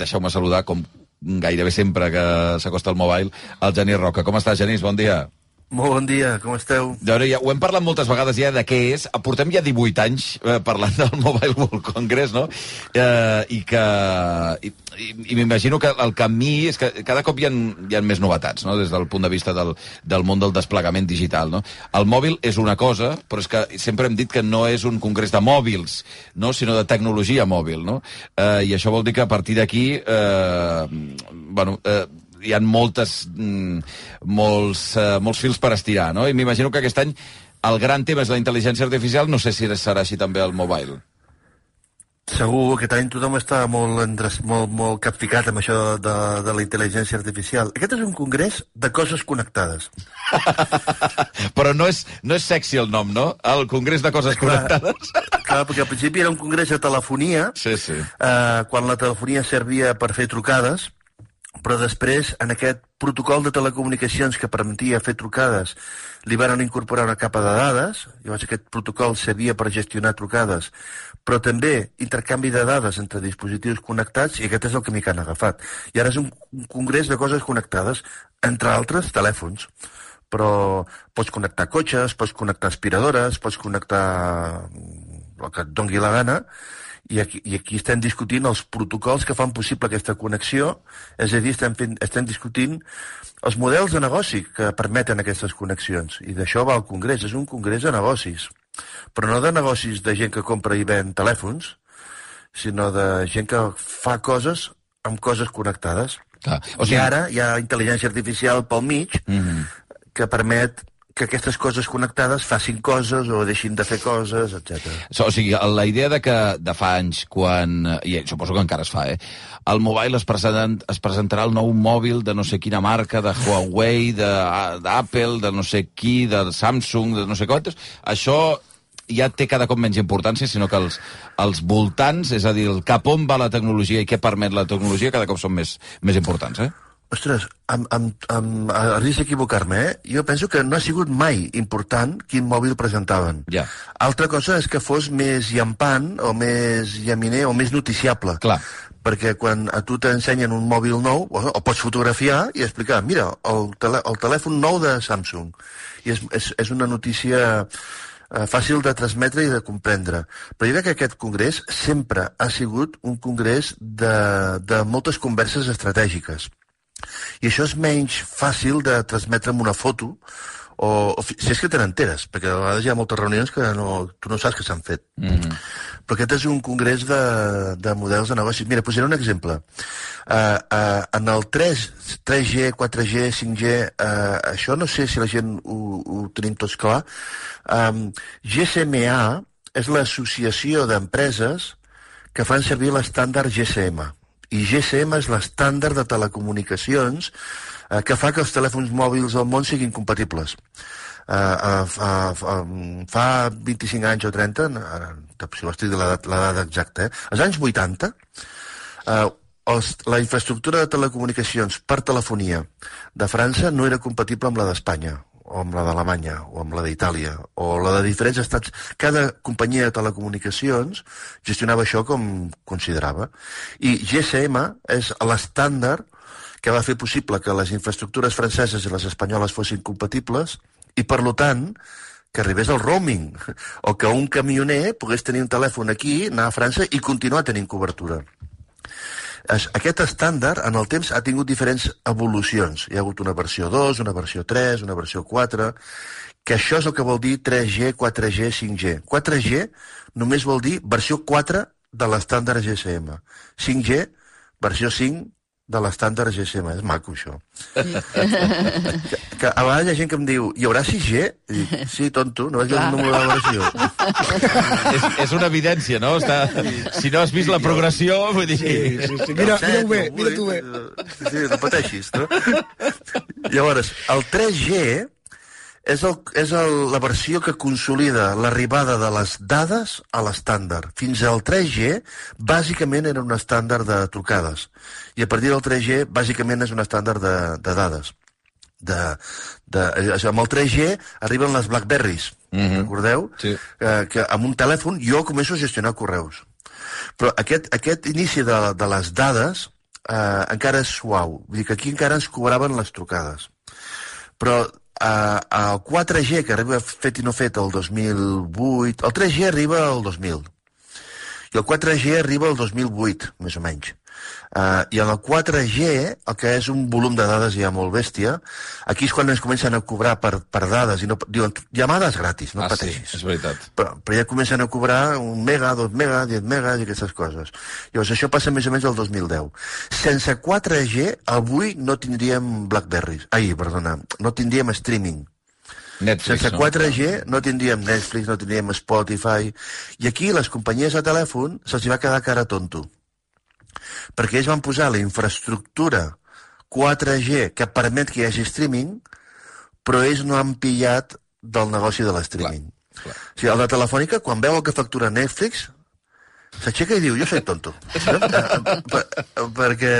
deixeu-me saludar, com gairebé sempre que s'acosta el mobile, el Genís Roca. Com està, Genís? Bon dia. Molt bon dia, com esteu? Veure, ja, ho hem parlat moltes vegades ja de què és. Portem ja 18 anys eh, parlant del Mobile World Congress, no? Eh, I que... I, i m'imagino que el camí és que cada cop hi ha, hi ha més novetats, no? Des del punt de vista del, del món del desplegament digital, no? El mòbil és una cosa, però és que sempre hem dit que no és un congrés de mòbils, no? Sinó de tecnologia mòbil, no? Eh, I això vol dir que a partir d'aquí... Eh, bueno, eh, hi ha moltes, mm, molts, uh, molts fils per estirar, no? I m'imagino que aquest any el gran tema és la intel·ligència artificial, no sé si serà així també el mobile. Segur, aquest any tothom està molt, molt, molt capficat amb això de, de la intel·ligència artificial. Aquest és un congrés de coses connectades. Però no és, no és sexy el nom, no? El congrés de coses clar, connectades. Clar, perquè al principi era un congrés de telefonia, sí, sí. Eh, quan la telefonia servia per fer trucades, però després, en aquest protocol de telecomunicacions que permetia fer trucades, li van incorporar una capa de dades, llavors aquest protocol servia per gestionar trucades, però també intercanvi de dades entre dispositius connectats, i aquest és el que han agafat. I ara és un, un congrés de coses connectades, entre altres, telèfons. Però pots connectar cotxes, pots connectar aspiradores, pots connectar el que et dongui la gana, i aquí, i aquí estem discutint els protocols que fan possible aquesta connexió, és a dir, estem, fent, estem discutint els models de negoci que permeten aquestes connexions. I d'això va el Congrés, és un Congrés de negocis. Però no de negocis de gent que compra i ven telèfons, sinó de gent que fa coses amb coses connectades. Ah, o sigui... I ara hi ha intel·ligència artificial pel mig mm -hmm. que permet que aquestes coses connectades facin coses o deixin de fer coses, etc. O sigui, la idea de que de fa anys, quan... I suposo que encara es fa, eh? El mobile es, present, es presentarà el nou mòbil de no sé quina marca, de Huawei, d'Apple, de, de no sé qui, de Samsung, de no sé quantes. Això ja té cada cop menys importància, sinó que els, els voltants, és a dir, el cap on va la tecnologia i què permet la tecnologia, cada cop són més, més importants, eh? Ostres, amb, amb, amb, a risc d'equivocar-me, eh? Jo penso que no ha sigut mai important quin mòbil presentaven. Ja. Altra cosa és que fos més llampant, o més llaminer, o més noticiable. Clar. Perquè quan a tu t'ensenyen un mòbil nou, o, o pots fotografiar i explicar, mira, el, tele, el telèfon nou de Samsung. I és, és, és una notícia eh, fàcil de transmetre i de comprendre. Però jo crec que aquest congrés sempre ha sigut un congrés de, de moltes converses estratègiques i això és menys fàcil de transmetre amb una foto, o, o si és que te n'enteres, perquè a vegades hi ha moltes reunions que no, tu no saps que s'han fet. Mm -hmm. Però aquest és un congrés de, de models de negocis. Mira, posaré un exemple. Uh, uh, en el 3, 3G, 4G, 5G, uh, això no sé si la gent ho, ho tenim tots clar. Um, GSMA és l'associació d'empreses que fan servir l'estàndard GSM i GSM és l'estàndard de telecomunicacions eh, que fa que els telèfons mòbils del món siguin compatibles. Uh, uh, uh, uh, fa 25 anys o 30, ara, si no estic de l'edat exacta, eh? als anys 80, uh, els, la infraestructura de telecomunicacions per telefonia de França no era compatible amb la d'Espanya o amb la d'Alemanya, o amb la d'Itàlia, o la de diferents estats. Cada companyia de telecomunicacions gestionava això com considerava. I GSM és l'estàndard que va fer possible que les infraestructures franceses i les espanyoles fossin compatibles i, per tant, que arribés el roaming, o que un camioner pogués tenir un telèfon aquí, anar a França i continuar tenint cobertura. Aquest estàndard, en el temps, ha tingut diferents evolucions. Hi ha hagut una versió 2, una versió 3, una versió 4, que això és el que vol dir 3G, 4G, 5G. 4G només vol dir versió 4 de l'estàndard GSM. 5G, versió 5 de l'estàndard GSM. És maco, això. que, que a vegades hi ha gent que em diu, hi haurà 6G? I dic, sí, tonto, no vaig veure el número de la versió. és, és una evidència, no? Està, si no has vist la progressió, vull dir... Sí, sí, sí. Mira, mira bé, mira tu bé. Sí, sí, no pateixis, no? Llavors, el 3G és, el, és el, la versió que consolida l'arribada de les dades a l'estàndard. Fins al 3G, bàsicament era un estàndard de trucades. I a partir del 3G, bàsicament és un estàndard de, de dades. De, de, amb el 3G arriben les Blackberries, mm -hmm. recordeu? Sí. Eh, que amb un telèfon jo començo a gestionar correus. Però aquest, aquest inici de, de les dades eh, encara és suau. Vull dir que aquí encara ens cobraven les trucades. Però eh, el 4G, que arriba fet i no fet el 2008, el 3G arriba el 2000. I el 4G arriba el 2008, més o menys. Uh, I en el 4G, el que és un volum de dades ja molt bèstia, aquí és quan ens comencen a cobrar per, per dades, i no, diuen, llamades gratis, no ah, pateixis. sí, és veritat. Però, però ja comencen a cobrar un mega, dos mega, 10 megas i aquestes coses. Llavors, això passa més o menys el 2010. Sense 4G, avui no tindríem Blackberries. Ai, perdona, no tindríem streaming. Netflix, Sense no? 4G no tindríem Netflix, no tindríem Spotify... I aquí les companyies de telèfon se'ls va quedar cara tonto. Perquè ells van posar la infraestructura 4G que permet que hi hagi streaming, però ells no han pillat del negoci de l'streaming. O sigui, el de Telefònica, quan veu el que factura Netflix, s'aixeca i diu, jo soy tonto. No? Eh, per, perquè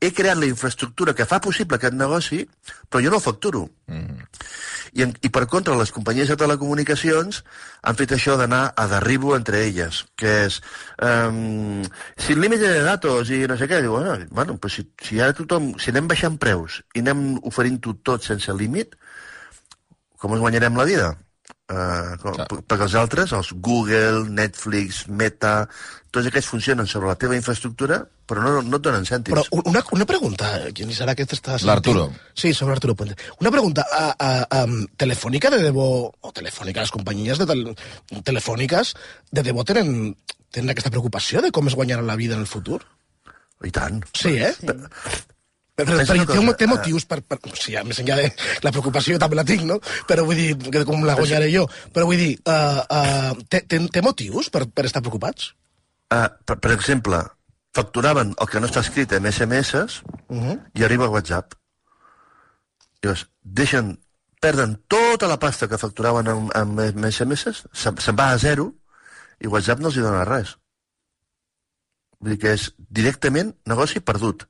he creat la infraestructura que fa possible aquest negoci, però jo no el facturo. Mm. I, en, I per contra, les companyies de telecomunicacions han fet això d'anar a derribo entre elles, que és um, sin límite de datos i no sé què. Diu, bueno, bueno pues si, si ara tothom, si anem baixant preus i anem oferint-ho tot sense límit, com ens guanyarem la vida? Uh, com, Clar. perquè els altres, els Google, Netflix, Meta, tots aquests funcionen sobre la teva infraestructura, però no, no et donen cèntims. Però una, una pregunta, ¿quién será que estás... L'Arturo. Sí, sobre Arturo Puente. Una pregunta, a, a, a, Telefónica de debo, o Telefónica, las compañías de tel, telefòniques, de debò tenen, tenen aquesta preocupació de com es guanyaran la vida en el futur? I tant. Sí, eh? Sí. Però, té, té eh, motius per, per... O sigui, més enllà de la preocupació jo també la tinc, no? Però vull dir, que com la guanyaré jo. Però vull dir, uh, uh, té, té, té motius per, per estar preocupats? Uh, per, per exemple, facturaven el que no està escrit en SMS Uh -huh. i arriba a WhatsApp. Llavors, deixen, perden tota la pasta que facturaven amb, amb SMS, se'n se va a zero i WhatsApp no els hi dona res. Vull dir que és directament negoci perdut.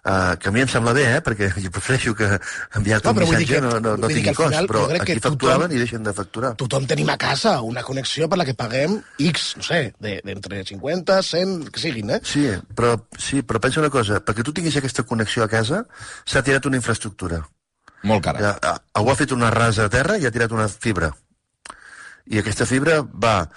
Uh, que a mi em sembla bé, eh? perquè jo prefereixo que enviar-te No, un missatge que- no, no, no tingui cost, final però crec que aquí tothom- facturaven i deixen de facturar. Tothom tenim a casa una connexió per la que paguem X, no sé, de- d'entre 50, 100, que siguin, eh? Sí, però, sí, però pensa una cosa, perquè tu tinguis aquesta connexió a casa, s'ha tirat una infraestructura. Molt cara. Ja, algú ha fet una rasa a terra i ha tirat una fibra. I aquesta fibra va,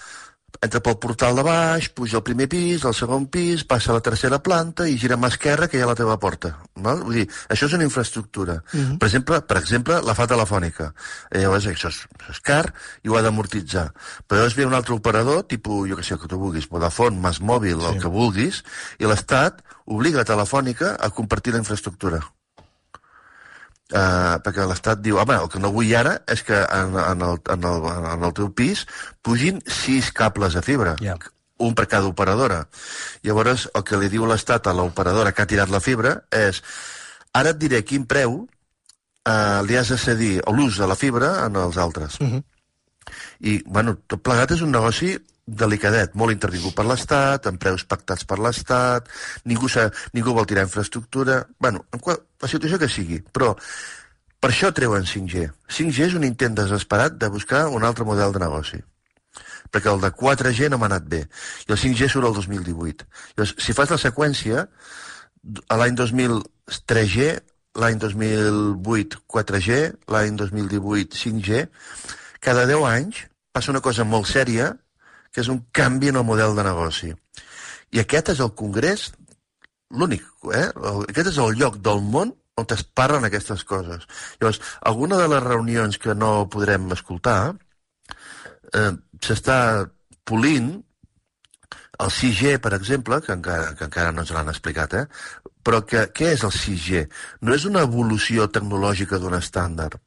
entra pel portal de baix, puja al primer pis, al segon pis, passa a la tercera planta i gira mà esquerra que hi ha la teva porta. Val? Vull dir, això és una infraestructura. Uh -huh. per, exemple, per exemple, la fa telefònica. Eh, llavors, això és, això és car i ho ha d'amortitzar. Però llavors ve un altre operador, tipus, jo que sé, el que tu vulguis, Vodafone, Mas Mòbil, sí. el que vulguis, i l'Estat obliga a Telefònica a compartir la infraestructura. Uh, perquè l'Estat diu, home, el que no vull ara és que en, en, el, en, el, en el teu pis pugin sis cables de fibra, Ja. un per cada operadora. Llavors, el que li diu l'Estat a l'operadora que ha tirat la fibra és ara et diré quin preu uh, li has de cedir l'ús de la fibra en els altres. Uh -huh. I, bueno, tot plegat és un negoci delicadet, molt intervingut per l'Estat, amb preus pactats per l'Estat, ningú, ningú vol tirar infraestructura... bueno, en qual, la situació que sigui, però per això treuen 5G. 5G és un intent desesperat de buscar un altre model de negoci perquè el de 4G no m'ha anat bé, i el 5G surt el 2018. Llavors, si fas la seqüència, a l'any 2000 3G, l'any 2008 4G, l'any 2018 5G, cada 10 anys passa una cosa molt sèria, que és un canvi en el model de negoci. I aquest és el congrés, l'únic, eh? Aquest és el lloc del món on es parlen aquestes coses. Llavors, alguna de les reunions que no podrem escoltar eh, s'està polint el 6G, per exemple, que encara, que encara no ens l'han explicat, eh? però que, què és el 6G? No és una evolució tecnològica d'un estàndard,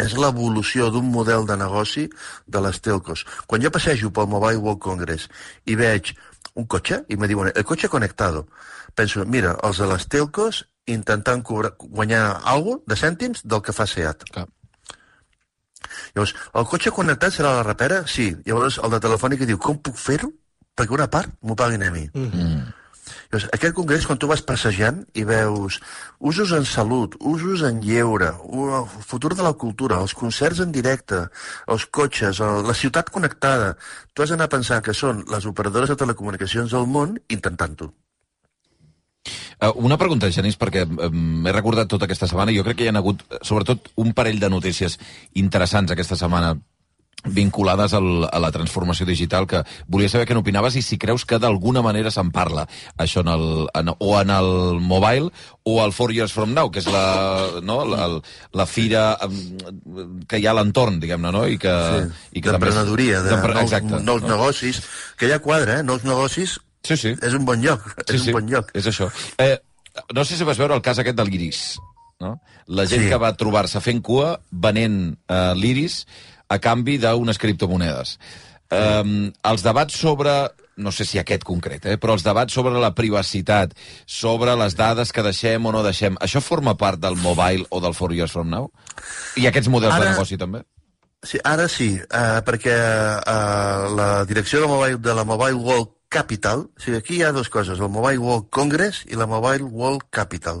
és l'evolució d'un model de negoci de les telcos. Quan jo passejo pel Mobile World Congress i veig un cotxe, i me diuen, el cotxe connectado, penso, mira, els de les telcos intentant cobrar, guanyar alguna de cèntims del que fa SEAT. Clar. Llavors, el cotxe connectat serà la repera? Sí. Llavors, el de Telefònica diu, com puc fer-ho? Perquè una part m'ho paguin a mi. Mm Mm. Llavors, aquest congrés, quan tu vas passejant i veus usos en salut, usos en lleure, el futur de la cultura, els concerts en directe, els cotxes, el, la ciutat connectada, tu has d'anar a pensar que són les operadores de telecomunicacions del món intentant-ho. Uh, una pregunta, Genís, perquè um, he recordat tota aquesta setmana i jo crec que hi ha hagut, eh, sobretot, un parell de notícies interessants aquesta setmana vinculades al, a la transformació digital, que volia saber què n'opinaves i si creus que d'alguna manera se'n parla, això en el, en, o en el mobile o al Four Years From Now, que és la, no, la, la fira que hi ha a l'entorn, diguem-ne, no? I que, sí, i que d'emprenedoria, de nous, Exacte. nous no? negocis, que hi ha quadre, eh? nous negocis, sí, sí. és un bon lloc, sí, és sí, un bon lloc. És això. Eh, no sé si vas veure el cas aquest de l'Iris, no? La gent sí. que va trobar-se fent cua venent eh, l'Iris a canvi d'unes criptomonedes. Um, els debats sobre, no sé si aquest concret, eh, però els debats sobre la privacitat, sobre les dades que deixem o no deixem, això forma part del mobile o del Four Years From Now? I aquests models Ara... de negoci també? Sí, ara sí, uh, perquè uh, la direcció de, mobile, de la Mobile World Capital, o sigui, aquí hi ha dues coses, el Mobile World Congress i la Mobile World Capital.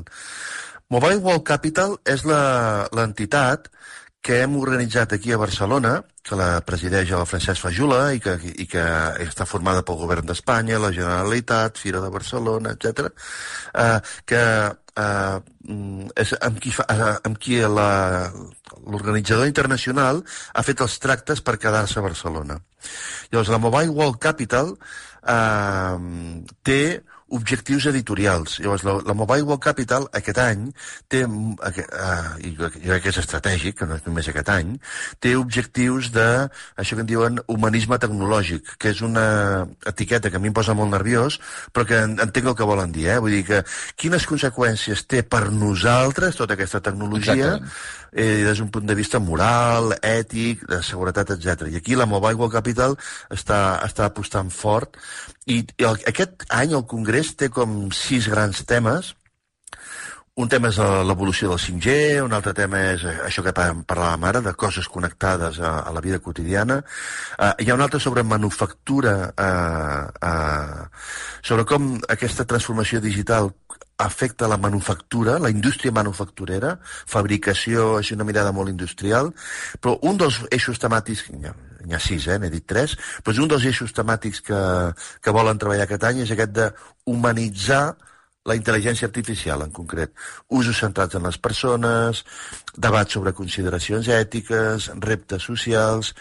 Mobile World Capital és l'entitat que hem organitzat aquí a Barcelona, que la presideix el Francesc Fajula i que, i que està formada pel govern d'Espanya, la Generalitat, Fira de Barcelona, etc. Eh, que eh, és amb qui, fa, eh, amb qui l'organitzador internacional ha fet els tractes per quedar-se a Barcelona. Llavors, la Mobile World Capital eh, té objectius editorials. Llavors, la, la Mobile World Capital aquest any té, uh, i jo crec que és estratègic, que no és només aquest any, té objectius de, això que en diuen humanisme tecnològic, que és una etiqueta que a mi em posa molt nerviós, però que entenc el que volen dir, eh? Vull dir que quines conseqüències té per nosaltres tota aquesta tecnologia Exactament eh, des d'un punt de vista moral, ètic, de seguretat, etc. I aquí la Mobile World Capital està, està apostant fort i, i el, aquest any el Congrés té com sis grans temes un tema és l'evolució del 5G, un altre tema és això que parlàvem ara, de coses connectades a, a la vida quotidiana. Uh, hi ha un altre sobre manufactura, uh, uh, sobre com aquesta transformació digital afecta la manufactura, la indústria manufacturera, fabricació, és una mirada molt industrial, però un dels eixos temàtics, n'hi ha, sis, eh, n'he dit tres, però un dels eixos temàtics que, que volen treballar aquest any és aquest de humanitzar la intel·ligència artificial, en concret. Usos centrats en les persones, debats sobre consideracions ètiques, reptes socials...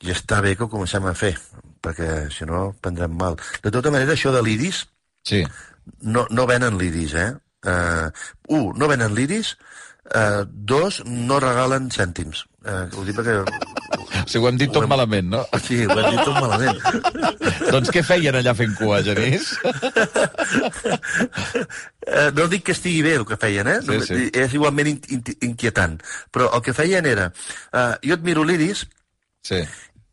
I està bé que ho comencem a fer, perquè si no prendrem mal. De tota manera, això de l'IDIS, sí no, no venen liris, eh? Uh, un, no venen liris, uh, dos, no regalen cèntims. Uh, ho dic perquè... Si ho hem dit tot hem... malament, no? Sí, ho hem dit tot malament. doncs què feien allà fent cua, Genís? uh, no dic que estigui bé el que feien, eh? Sí, sí. És igualment in in inquietant. Però el que feien era... Uh, jo et miro l'iris sí.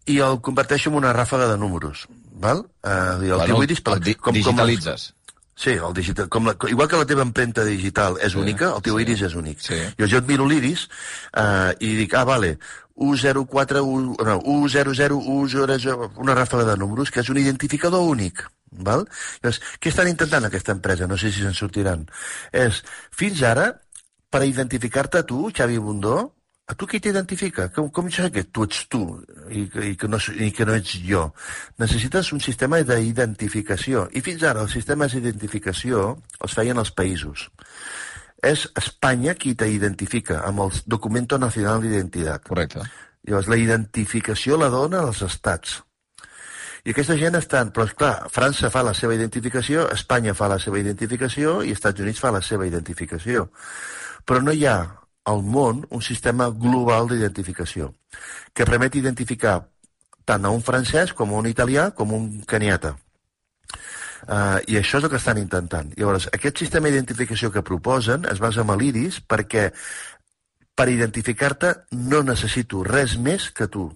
i el converteixo en una ràfaga de números. Val? Uh, el bueno, iris, per, el di com, digitalitzes. Com Sí, el digital, com la, igual que la teva empremta digital és sí, única, el teu sí, iris és únic. Sí. Jo, jo et miro l'iris eh, i dic, ah, vale, 104, 1, no, 100, 100, una ràfaga de números, que és un identificador únic. Val? Llavors, què estan intentant aquesta empresa? No sé si se'n sortiran. És, fins ara, per identificar-te a tu, Xavi Bundó, a tu qui t'identifica? Com, com sé que tu ets tu i, i, que no, i que no ets jo? Necessites un sistema d'identificació. I fins ara els sistemes d'identificació els feien els països. És Espanya qui t'identifica amb el Documento Nacional d'Identitat. Correcte. Llavors, la identificació la dona als estats. I aquesta gent estan... Però, clar, França fa la seva identificació, Espanya fa la seva identificació i Estats Units fa la seva identificació. Però no hi ha al món un sistema global d'identificació que permet identificar tant a un francès com a un italià com a un caniata. Uh, I això és el que estan intentant. Llavors, aquest sistema d'identificació que proposen es basa en l'IRIS perquè per identificar-te no necessito res més que tu.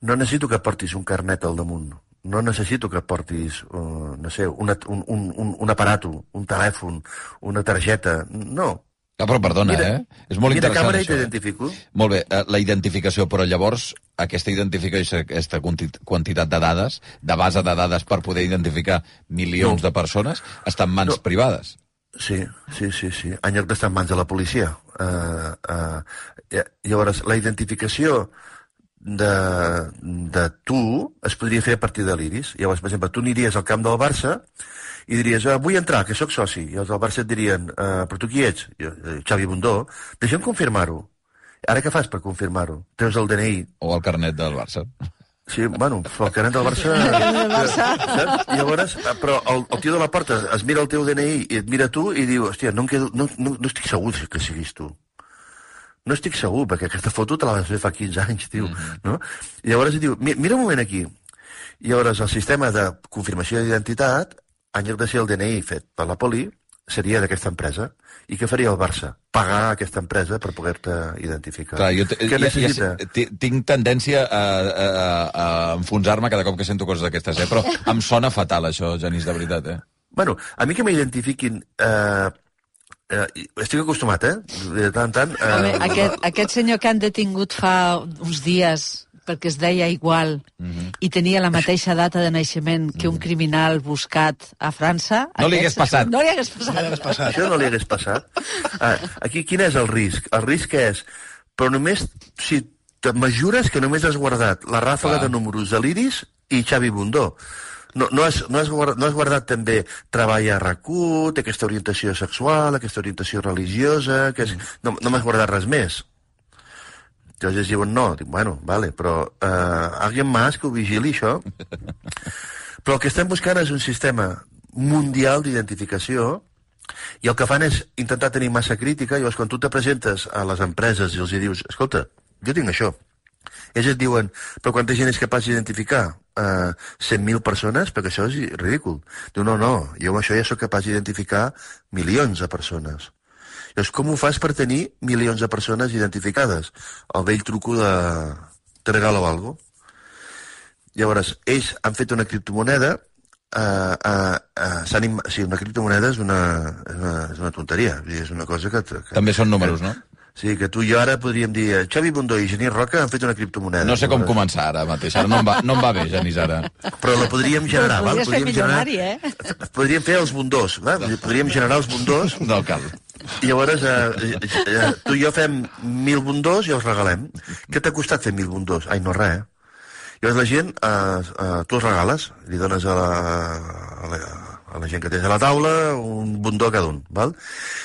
No necessito que portis un carnet al damunt. No necessito que portis, uh, no sé, una, un, un, un, un aparato, un telèfon, una targeta. No, Ah, però perdona, mira, eh? És molt mira interessant, càmera això. i t'identifico. Molt bé, eh, la identificació, però llavors aquesta identificació, aquesta quantitat de dades, de base de dades per poder identificar milions no. de persones, està en mans no. privades. Sí, sí, sí, sí. En lloc d'estar en mans de la policia. Uh, uh, llavors, la identificació de, de tu es podria fer a partir de l'Iris. Llavors, per exemple, tu aniries al camp del Barça i diries, ah, vull entrar, que sóc soci. I els del Barça et dirien, eh, però tu qui ets? Jo, eh, Xavi Bundó. Deixa'm confirmar-ho. Ara què fas per confirmar-ho? Treus el DNI, O el carnet del Barça. Sí, bueno, el carnet del Barça... del Barça. Saps? Llavors, però el, el tio de la porta es mira el teu DNI i et mira tu i diu, hòstia, no, em quedo, no, no, no estic segur que siguis tu. No estic segur, perquè aquesta foto te la vas fer fa 15 anys, tio. Mm -hmm. no? I llavors diu, "Mi- mira un moment aquí. I llavors el sistema de confirmació d'identitat, en lloc de ser el DNI fet per la poli, seria d'aquesta empresa. I què faria el Barça? Pagar a aquesta empresa per poder-te identificar. Clar, jo què ja, necessita? ja, ti- tinc tendència a, a, a enfonsar-me cada cop que sento coses d'aquestes, eh? però em sona fatal això, Genís, de veritat. Eh? Bueno, a mi que m'identifiquin... Eh, eh, estic acostumat, eh? De tant en tant... Eh, Home, aquest, aquest senyor que han detingut fa uns dies perquè es deia igual Mhm. i tenia la mateixa data de naixement que un criminal buscat a França... No li hagués passat. No li hagués passat. Ara has passat. Això no li hagués passat. Ah, aquí quin és el risc? El risc és, però només si te mesures que només has guardat la ràfaga Clar. de números de l'Iris i Xavi Bundó. No, no, has, no, has guardat, no has guardat també treball a RAC1, té aquesta orientació sexual, aquesta orientació religiosa, que és, no, no m'has guardat res més. Llavors diuen no, dic, bueno, vale, però eh, alguien más que ho vigili, això. Però el que estem buscant és un sistema mundial d'identificació i el que fan és intentar tenir massa crítica, llavors quan tu te presentes a les empreses i els hi dius, escolta, jo tinc això. Ells et diuen, però quanta gent és capaç d'identificar? Uh, 100.000 persones? Perquè això és ridícul. Diu, no, no, jo amb això ja sóc capaç d'identificar milions de persones. Llavors, com ho fas per tenir milions de persones identificades? El vell truco de... Te regalo algo? Llavors, ells han fet una criptomoneda uh, uh, uh, sí, una criptomoneda és una, és una, és una tonteria, és una cosa que... que També són números, no? Sí, que tu i jo ara podríem dir eh, Xavi Bundó i Genís Roca han fet una criptomoneda. No sé com començar ara mateix. Ara no em va, no em va bé, Genís, ara. Però la podríem generar, val? Podríem generar, eh? podríem fer els bundós, va? Vull dir, podríem generar els bundós No cal. i llavors eh, eh, eh, tu i jo fem mil bundós i els regalem. Què t'ha costat fer mil bundós? Ai, no res, eh? Llavors la gent, eh, eh, tu els regales, li dones a la, a la, la gent que tens a la taula un bundó a cada un, val?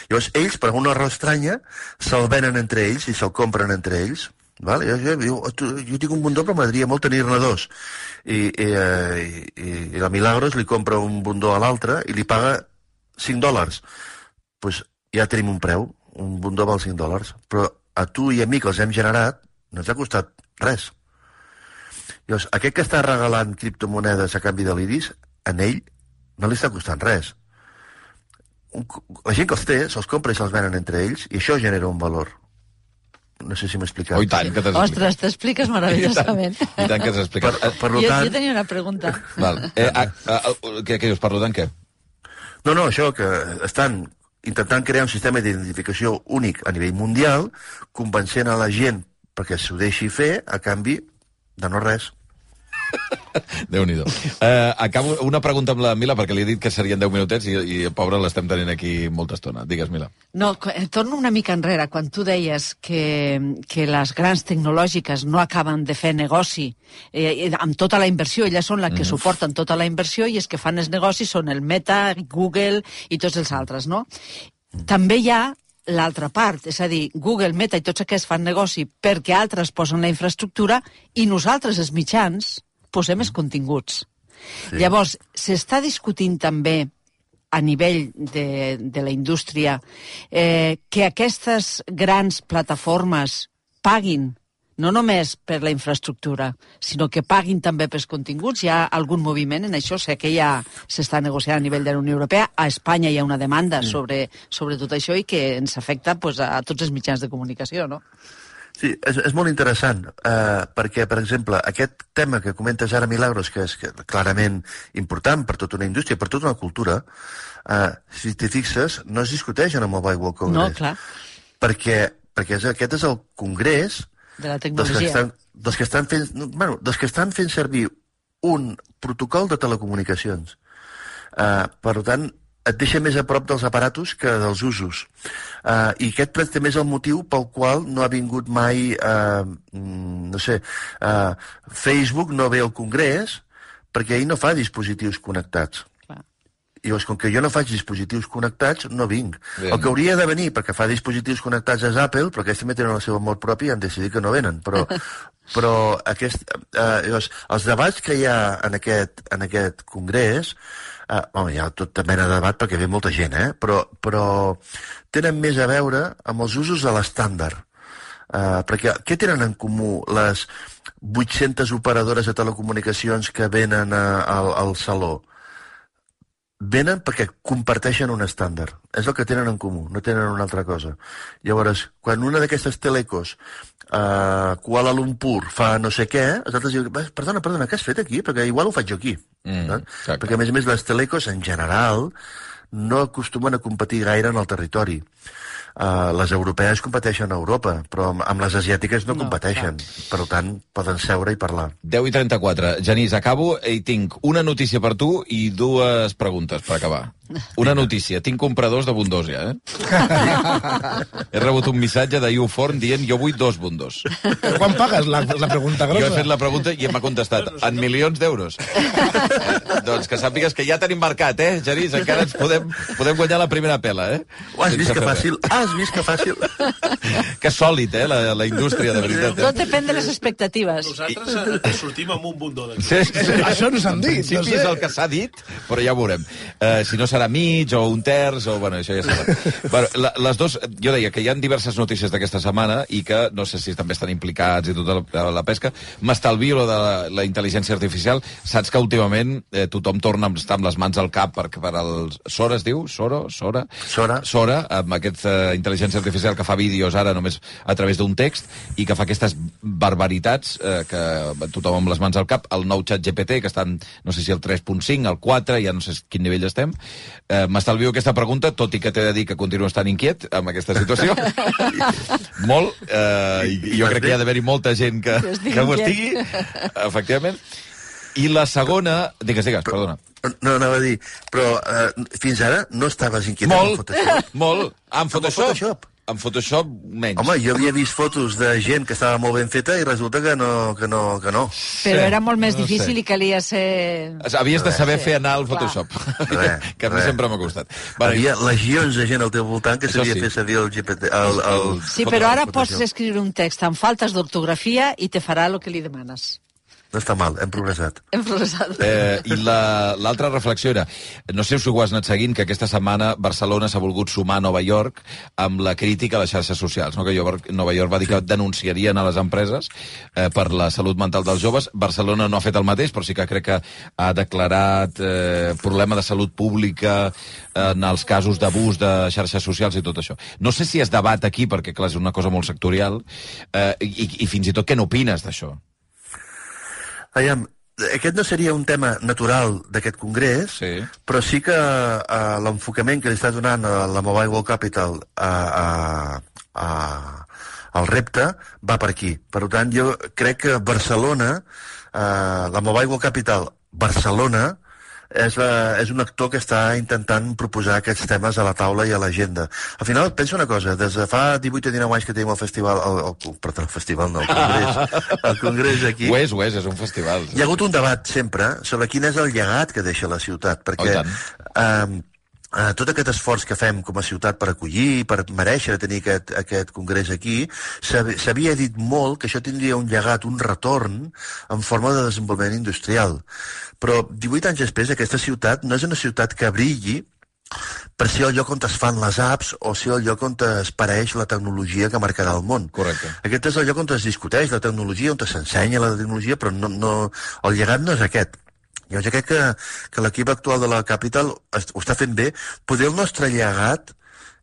Llavors ells, per una raó estranya, se'l venen entre ells i se'l compren entre ells, val? Jo, diu, "Oh, tu, jo tinc un bundó però m'agradaria molt tenir-ne dos. I, i, eh, i, i la Milagros li compra un bundó a l'altre i li paga 5 dòlars. Doncs pues ja tenim un preu, un bundó val 5 dòlars, però a tu i a mi que els hem generat no ens ha costat res. Llavors, aquest que està regalant criptomonedes a canvi de l'iris, en ell no li està costant res. Un, la gent que els té se'ls compra i se'ls venen entre ells i això genera un valor. No sé si m'he explicat. Oh, i tant, que t'has Ostres, t'expliques meravellosament. I tant que has explicat. Per, per Jo, tant... jo tenia una pregunta. Val. Eh, a, a, a, què, què dius? Per tant, què? No, no, això que estan intentant crear un sistema d'identificació únic a nivell mundial, convencent a la gent perquè s'ho deixi fer a canvi de no res. Déu-n'hi-do. Eh, acabo una pregunta amb la Mila, perquè li he dit que serien 10 minutets i, i pobra, l'estem tenint aquí molta estona. Digues, Mila. No, eh, torno una mica enrere, quan tu deies que, que les grans tecnològiques no acaben de fer negoci eh, eh, amb tota la inversió, elles són les que suporten tota la inversió i els que fan els negocis són el Meta, Google i tots els altres, no? També hi ha l'altra part, és a dir, Google, Meta i tots aquests fan negoci perquè altres posen la infraestructura i nosaltres, els mitjans, posem els continguts. Sí. Llavors, s'està discutint també a nivell de, de la indústria eh, que aquestes grans plataformes paguin no només per la infraestructura, sinó que paguin també pels continguts. Hi ha algun moviment en això? Sé que ja s'està negociant a nivell de la Unió Europea. A Espanya hi ha una demanda mm. sobre, sobre tot això i que ens afecta pues, a tots els mitjans de comunicació, no? Sí, és, és molt interessant, eh, perquè, per exemple, aquest tema que comentes ara, Milagros, que és que, clarament important per tota una indústria, per tota una cultura, eh, si t'hi fixes, no es discuteix en el Mobile World Congress. No, clar, Perquè, perquè és, aquest és el congrés de la dels que tecnologia. estan, dels que estan fent, no, bueno, dels que estan fent servir un protocol de telecomunicacions. Uh, per tant, et deixa més a prop dels aparatos que dels usos. Uh, I aquest també és el motiu pel qual no ha vingut mai, uh, no sé, uh, Facebook no ve al Congrés, perquè ell no fa dispositius connectats. I llavors, com que jo no faig dispositius connectats, no vinc. Bien. El que hauria de venir perquè fa dispositius connectats és Apple, però aquests també tenen el seu amor propi i han decidit que no venen. Però, però aquest, eh, llavors, els debats que hi ha en aquest, en aquest congrés, eh, home, hi ha tota mena de debat perquè ve molta gent, eh? però, però tenen més a veure amb els usos de l'estàndard. Uh, perquè què tenen en comú les 800 operadores de telecomunicacions que venen a, al, al saló? Venen perquè comparteixen un estàndard. És el que tenen en comú, no tenen una altra cosa. Llavors, quan una d'aquestes telecos a Kuala Lumpur fa no sé què, els altres diuen, perdona, perdona, què has fet aquí? Perquè igual ho faig jo aquí. Mm, no? Perquè, a més a més, les telecos, en general, no acostumen a competir gaire en el territori. Uh, les europees competeixen a Europa, però amb, amb les asiàtiques no, No, competeixen. Per tant, poden seure i parlar. 10 i 34. Genís, acabo i tinc una notícia per tu i dues preguntes per acabar. Una notícia. Tinc compradors de Bundòsia, eh? he rebut un missatge de YouForm dient jo vull dos Bundos. Però quan pagues la, la pregunta Jo grossa? he fet la pregunta i m'ha contestat en milions d'euros. doncs que sàpigues que ja tenim mercat, eh, Genís? Encara ens podem, podem guanyar la primera pela, eh? Ho has Sense vist que fàcil? Has vist que fàcil? Que sòlid, eh, la, la indústria, de veritat. Tot Eh? depèn de les expectatives. Nosaltres eh, sortim amb un bundó d'aquí. Sí, sí. Això no s'han En dit, principi no sé. és el que s'ha dit, però ja ho veurem. Uh, si no serà mig o un terç, o bueno, això ja serà. bueno, la, les dos, jo deia que hi ha diverses notícies d'aquesta setmana i que no sé si també estan implicats i tota la, la pesca. M'estalvio lo de la, la intel·ligència artificial. Saps que últimament eh, tothom torna a estar amb les mans al cap per, per als... Sora es diu? Soro? Sora? Sora. Sora, amb aquesta intel·ligència artificial que fa vídeos ara només a través d'un text i que fa aquestes barbaritats eh, que tothom amb les mans al cap, el nou xat GPT, que estan, no sé si el 3.5, el 4, ja no sé quin nivell estem. Eh, M'estalvio aquesta pregunta, tot i que t'he de dir que continuo estant inquiet amb aquesta situació. Molt, eh, i, i jo crec que hi ha d'haver-hi molta gent que, Que que ho estigui, efectivament. I la segona... Digues, digues, perdona. No, anava a dir, però eh, fins ara no estaves inquiet amb Molt, Photoshop. molt. Ah, en Amb Photoshop? En Photoshop, menys. Home, jo havia vist fotos de gent que estava molt ben feta i resulta que no, que no, que no. Però era molt més no difícil sé. i calia ser... Havies de saber Sí, fer anar al. Photoshop, Res, que a mi res. sempre m'ha costat. Hi havia legions de gent al teu voltant que sabia sí. fer servir el GPT. El, el... Sí, però ara Photoshop. pots escriure un text amb faltes d'ortografia i te farà el que li demanes. No està mal, hem progressat. Hem progressat. Eh, I la- l'altra la, reflexió era, no sé si ho has anat seguint, que aquesta setmana Barcelona s'ha volgut sumar a Nova York amb la crítica a les xarxes socials, no? que Nova York va dir que denunciarien a les empreses eh, per la salut mental dels joves. Barcelona no ha fet el mateix, però sí que crec que ha declarat eh, problema de salut pública en els casos d'abús de xarxes socials i tot això. No sé si es debat aquí, perquè clar, és una cosa molt sectorial, eh, i, i fins i tot què n'opines d'això? Aviam, aquest no seria un tema natural d'aquest congrés, Sí. però sí que uh, l'enfocament que li està donant a la Mobile World Capital a, a, a, al repte va per aquí. Per tant, jo crec que Barcelona, uh, la Mobile World Capital Barcelona, és, la, és un actor que està intentant proposar aquests temes a la taula i a l'agenda. Al final, penso una cosa, des de fa 18 o 19 anys que tenim el festival, el, el, perdó, el festival no, el congrés, el congrés aquí, Ho és, ho és, és un festival. hi ha hagut un debat sempre sobre quin és el llegat que deixa la ciutat, perquè Oh, eh, eh, tot aquest esforç que fem com a ciutat per acollir, per mereixer tenir aquest, aquest congrés aquí, s'hav- s'havia dit molt que això tindria un llegat, un retorn en forma de desenvolupament industrial. Però 18 anys després aquesta ciutat no és una ciutat que brilli per ser el lloc on es fan les apps o ser el lloc on es pareix la tecnologia que marcarà el món. Correcte. Aquest és el lloc on es discuteix la tecnologia, on s'ensenya la tecnologia, però no, no, el llegat no és aquest. Jo crec que, que l'equip actual de la Capital ho està fent bé. Poder el nostre llegat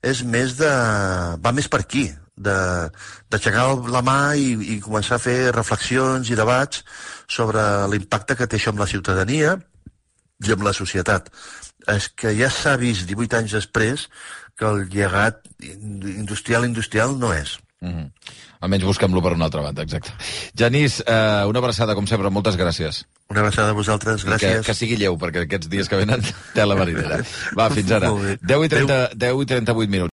és més de... va més per aquí, d'aixecar la mà i, i començar a fer reflexions i debats sobre l'impacte que té això amb la ciutadania i amb la societat. És que ja s'ha vist 18 anys després que el llegat industrial industrial no és. Mm -hmm. Almenys busquem-lo per una altra banda, exacte. Genís, eh, una abraçada, com sempre, moltes gràcies. Una abraçada a vosaltres, gràcies. Que, que sigui lleu, perquè aquests dies que venen té la marinera. Va, fins ara. 10 i, 30, 10 i 38 minuts.